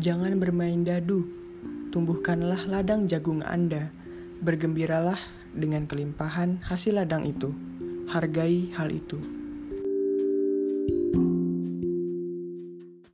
Jangan bermain dadu, tumbuhkanlah ladang jagung Anda. Bergembiralah dengan kelimpahan hasil ladang itu. Hargai hal itu.